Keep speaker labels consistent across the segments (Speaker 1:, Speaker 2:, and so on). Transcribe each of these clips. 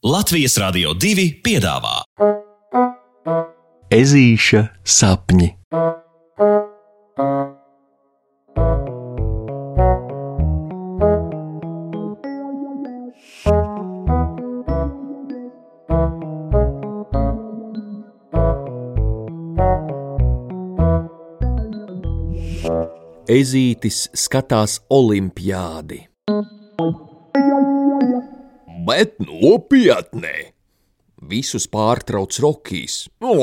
Speaker 1: Latvijas Rādio 2 piedāvā
Speaker 2: Ezīša sapņi. Ezītis skatās olimpiādi.
Speaker 3: Bet nopietni!
Speaker 2: Visus pārtrauc Rokijs.
Speaker 3: O,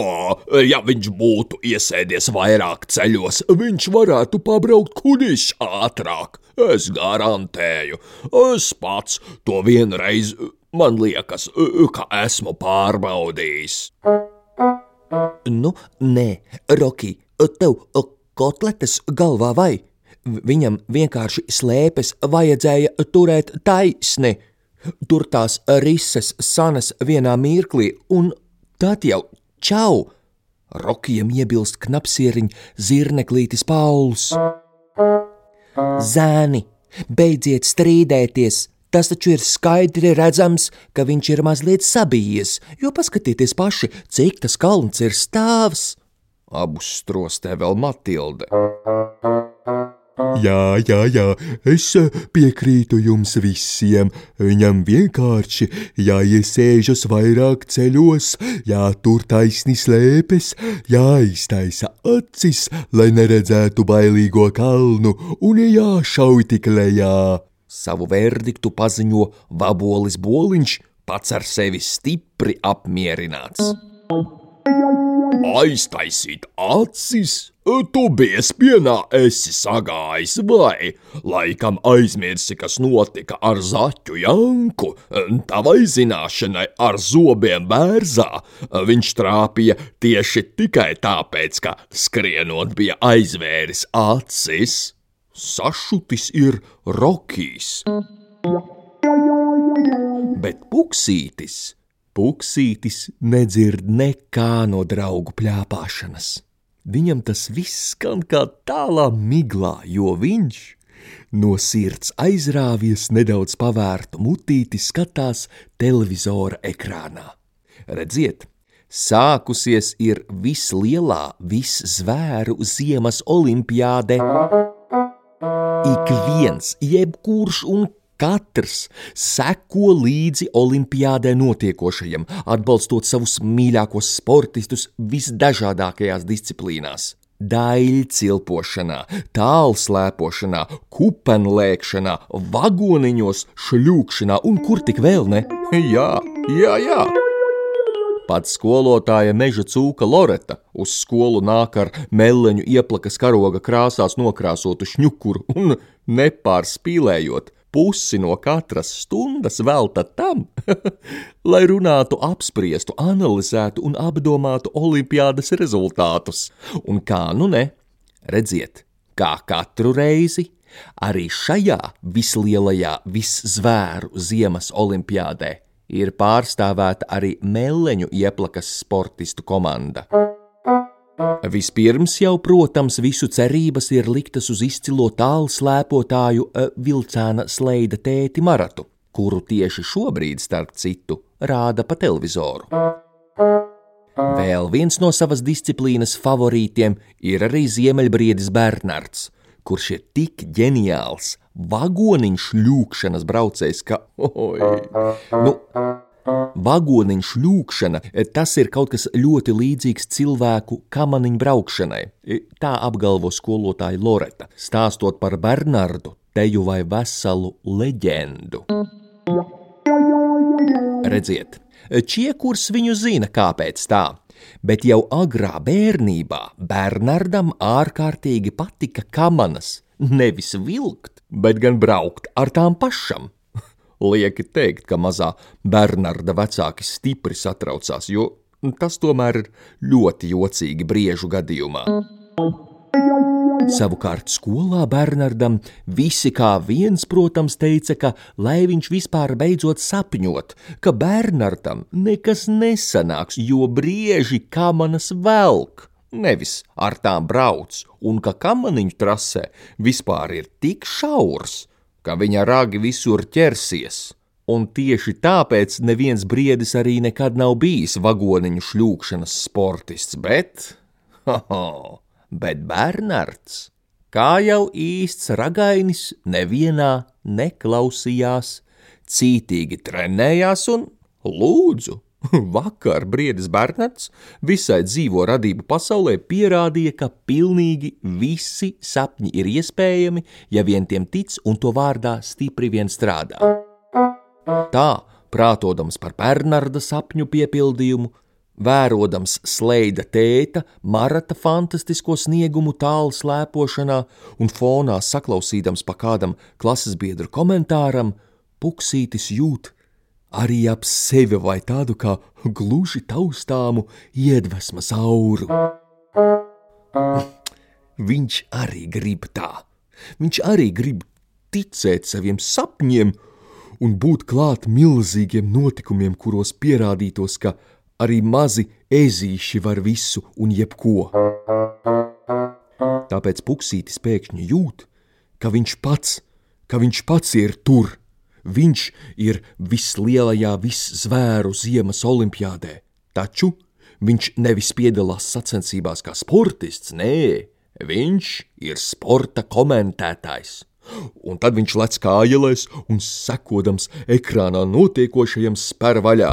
Speaker 3: ja viņš būtu iesēdies vairāk ceļos, viņš varētu pabraukt kuģis ātrāk. Es garantēju, es pats to vienreiz, man liekas, ka esmu pārbaudījis.
Speaker 2: Nu, nē, Roki, tev kotletes galvā vai? Viņam vienkārši slēpes vajadzēja turēt taisni. Tur tās rises sanas vienā mirklī, un tad jau čau! Rokijam iebilst knapsieriņš zirneklītis Pauls. Zēni, beidziet strīdēties! Tas taču ir skaidri redzams, ka viņš ir mazliet sabijies, jo paskatieties paši, cik tas kalns ir stāvs.
Speaker 3: Abus strostē vēl Matilde.
Speaker 4: Jā, jā, jā, es piekrītu jums visiem. Viņam vienkārši jāiesēžas vairāk ceļos, jātur taisni slēpes, jāiztaisa acis, lai neredzētu bailīgo kalnu, un jāšauj tik lejā.
Speaker 2: Savu verdiktu paziņo Vabolis Boliņš, pats ar sevi stipri apmierināts.
Speaker 3: Aiztaisīt acis? Tu biespienā esi sagājis, vai laikam aizmirsi, kas notika ar zaķu Janku? Tavai zināšanai ar zobiem bērzā viņš trāpīja tieši tikai tāpēc, ka skrienot bija aizvēris acis. Sašutis ir Rokijs.
Speaker 2: Bet puksītis Puksītis nedzird nekā no draugu plāpāšanas. Viņam tas viss skan kā tālā miglā, jo viņš no sirds aizrāvies nedaudz pavērtu mutīti skatās televizora ekrānā. Redziet, sākusies ir vislielā viszvēru ziemas olimpiāde. Ik viens, jebkurš un Katrs seko līdzi olimpiādē notiekošajam, atbalstot savus mīļākos sportistus visdažādākajās disciplīnās. Daļu cilpošanā, tālslēpošanā, kupenlēkšanā, vagoniņos, šļūkšanā un kur tik vēl ne? Jā, jā, jā! Pats skolotāja meža cūka Loreta uz skolu nāk ar meleņu ieplakas karoga krāsās nokrāsotu šņukuru un nepārspīlējot pusi no katras stundas velta tam, lai runātu, apspriestu, analizētu un apdomātu olimpiādas rezultātus. Un kā nu ne, redziet, kā katru reizi, arī šajā vislielajā viszvēru ziemas olimpiādē ir pārstāvēta arī meleņu ieplakas sportistu komanda. Vispirms jau, protams, visu cerības ir liktas uz izcilo tālu slēpotāju eh, vilcēna sleida tēti Maratu, kuru tieši šobrīd, starp citu, rāda pa televizoru. Vēl viens no savas disciplīnas favorītiem ir arī Ziemeļbriedis Bernards, kurš ir tik ģeniāls, vagoniņš ļūkšanas braucējs, ka, oi, nu, Vagoniņš ļūkšana tas ir kaut kas ļoti līdzīgs cilvēku kamaniņu braukšanai. Tā apgalvo skolotāja Loreta, stāstot par Bernardu, teju vai veselu leģendu. Redziet, čiekurs viņu zina, kāpēc tā, bet jau agrā bērnībā Bernardam ārkārtīgi patika kamanas, nevis vilkt, bet gan braukt ar tām pašam. Lieki teikt, ka mazā Bernarda vecāki stipri satraucās, jo tas tomēr ir ļoti jocīgi briežu gadījumā. Savukārt skolā Bernardam visi kā viens, protams, teica, ka, lai viņš vispār beidzot sapņot, ka Bernardam nekas nesanāks, jo brieži kamanas velk, nevis ar tām brauc, un ka kamaniņu trasē vispār ir tik šaurs, ka viņa ragi visur ķersies. un tieši tāpēc neviens briedis arī nekad nav bijis vagoniņu šļūkšanas sportists, bet, hoho, bet Bernards, kā jau īsts ragainis, nevienā neklausījās, cītīgi trenējās un lūdzu. Vakar briedis Bernards visai dzīvo radību pasaulē pierādīja, ka pilnīgi visi sapņi ir iespējami, ja vien tiem tic un to vārdā stipri vien strādā. Tā, prātodams par Bernarda sapņu piepildījumu, vērodams sleida tēta, marata fantastisko sniegumu tālu slēpošanā un fonā saklausīdams pa kādam klases biedru komentāram, puksītis jūt arī ap sevi vai tādu kā gluži taustāmu iedvesmas auru. Viņš arī grib tā. Viņš arī grib ticēt saviem sapņiem un būt klāt milzīgiem notikumiem, kuros pierādītos, ka arī mazi ezīši var visu un jebko. Tāpēc puksītis pēkšņi jūt, ka viņš pats, ka viņš pats ir tur. Viņš ir vislielākajā viszvēru ziemas olimpiādē, taču viņš nevis piedalās sacensībās kā sportists, nē, viņš ir sporta komentētājs. Un tad viņš lec kājelēs un sekodams ekrānā notiekošajam spēr vaļā.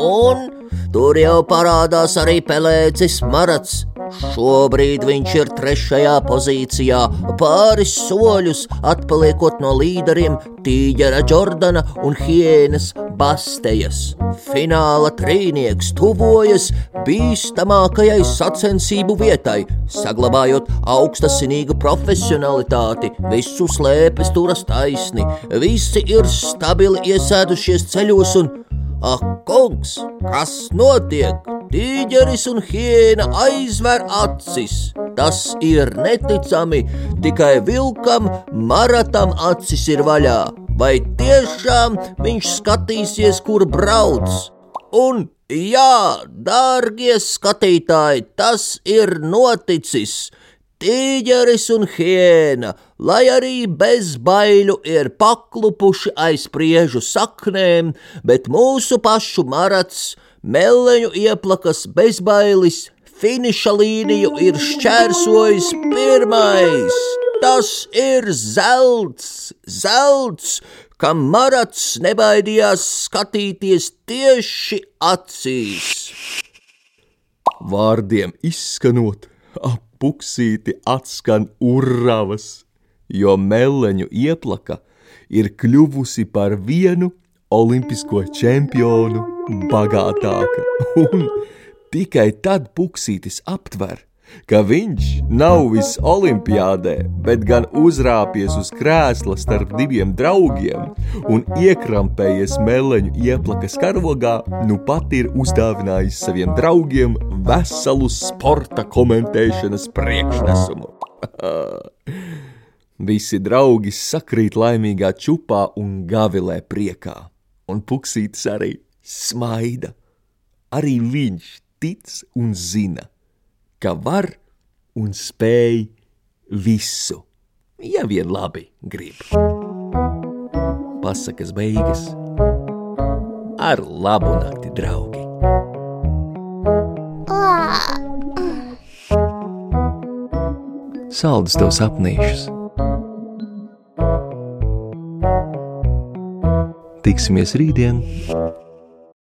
Speaker 5: Un tur jau parādās arī pelēcis marats. Šobrīd viņš ir trešajā pozīcijā, pāris soļus atpaliekot no līderiem Tīģera Jordana un Hienas Bastejas. Fināla trīnieks tuvojas bīstamākajai sacensību vietai, saglabājot augstasinīgu profesionalitāti, visu slēpes turas taisni, visi ir stabili iesēdušies ceļos un Ak, kungs, kas notiek? Tīģeris un hiena aizver acis. Tas ir neticami, tikai vilkam, maratam acis ir vaļā. Vai tiešām viņš skatīsies, kur brauc? Un jā, dārgie skatītāji, tas ir noticis tīģeris un hiena, lai arī bez baiļu ir paklupuši aiz priežu saknēm, bet mūsu pašu marats, meleņu ieplakas bezbailis, finiša līniju ir šķērsojis pirmais. Tas ir zelts, zelts, kam marats nebaidījās skatīties tieši acīs.
Speaker 2: Vārdiem izskanot, ap puksīti atskan urravas, jo meleņu ieplaka ir kļuvusi par vienu olimpisko čempionu bagātāka. Un tikai tad puksītis aptver, ka viņš nav viss olimpiādē, bet gan uzrāpies uz krēsla starp diviem draugiem un iekrampējies meleņu ieplakas karogā, nu pat ir uzdāvinājis saviem draugiem veselu sporta komentēšanas priekšnesumu. Visi draugi sakrīt laimīgā čupā un gavilē priekā, un puksītis arī smaida. Arī viņš tic un zina, ka var un spēj visu, ja vien labi grib. Pasakas beigas ar labu nakti, draugi! Saldus tev sapnīšus! Tiksimies rītdien!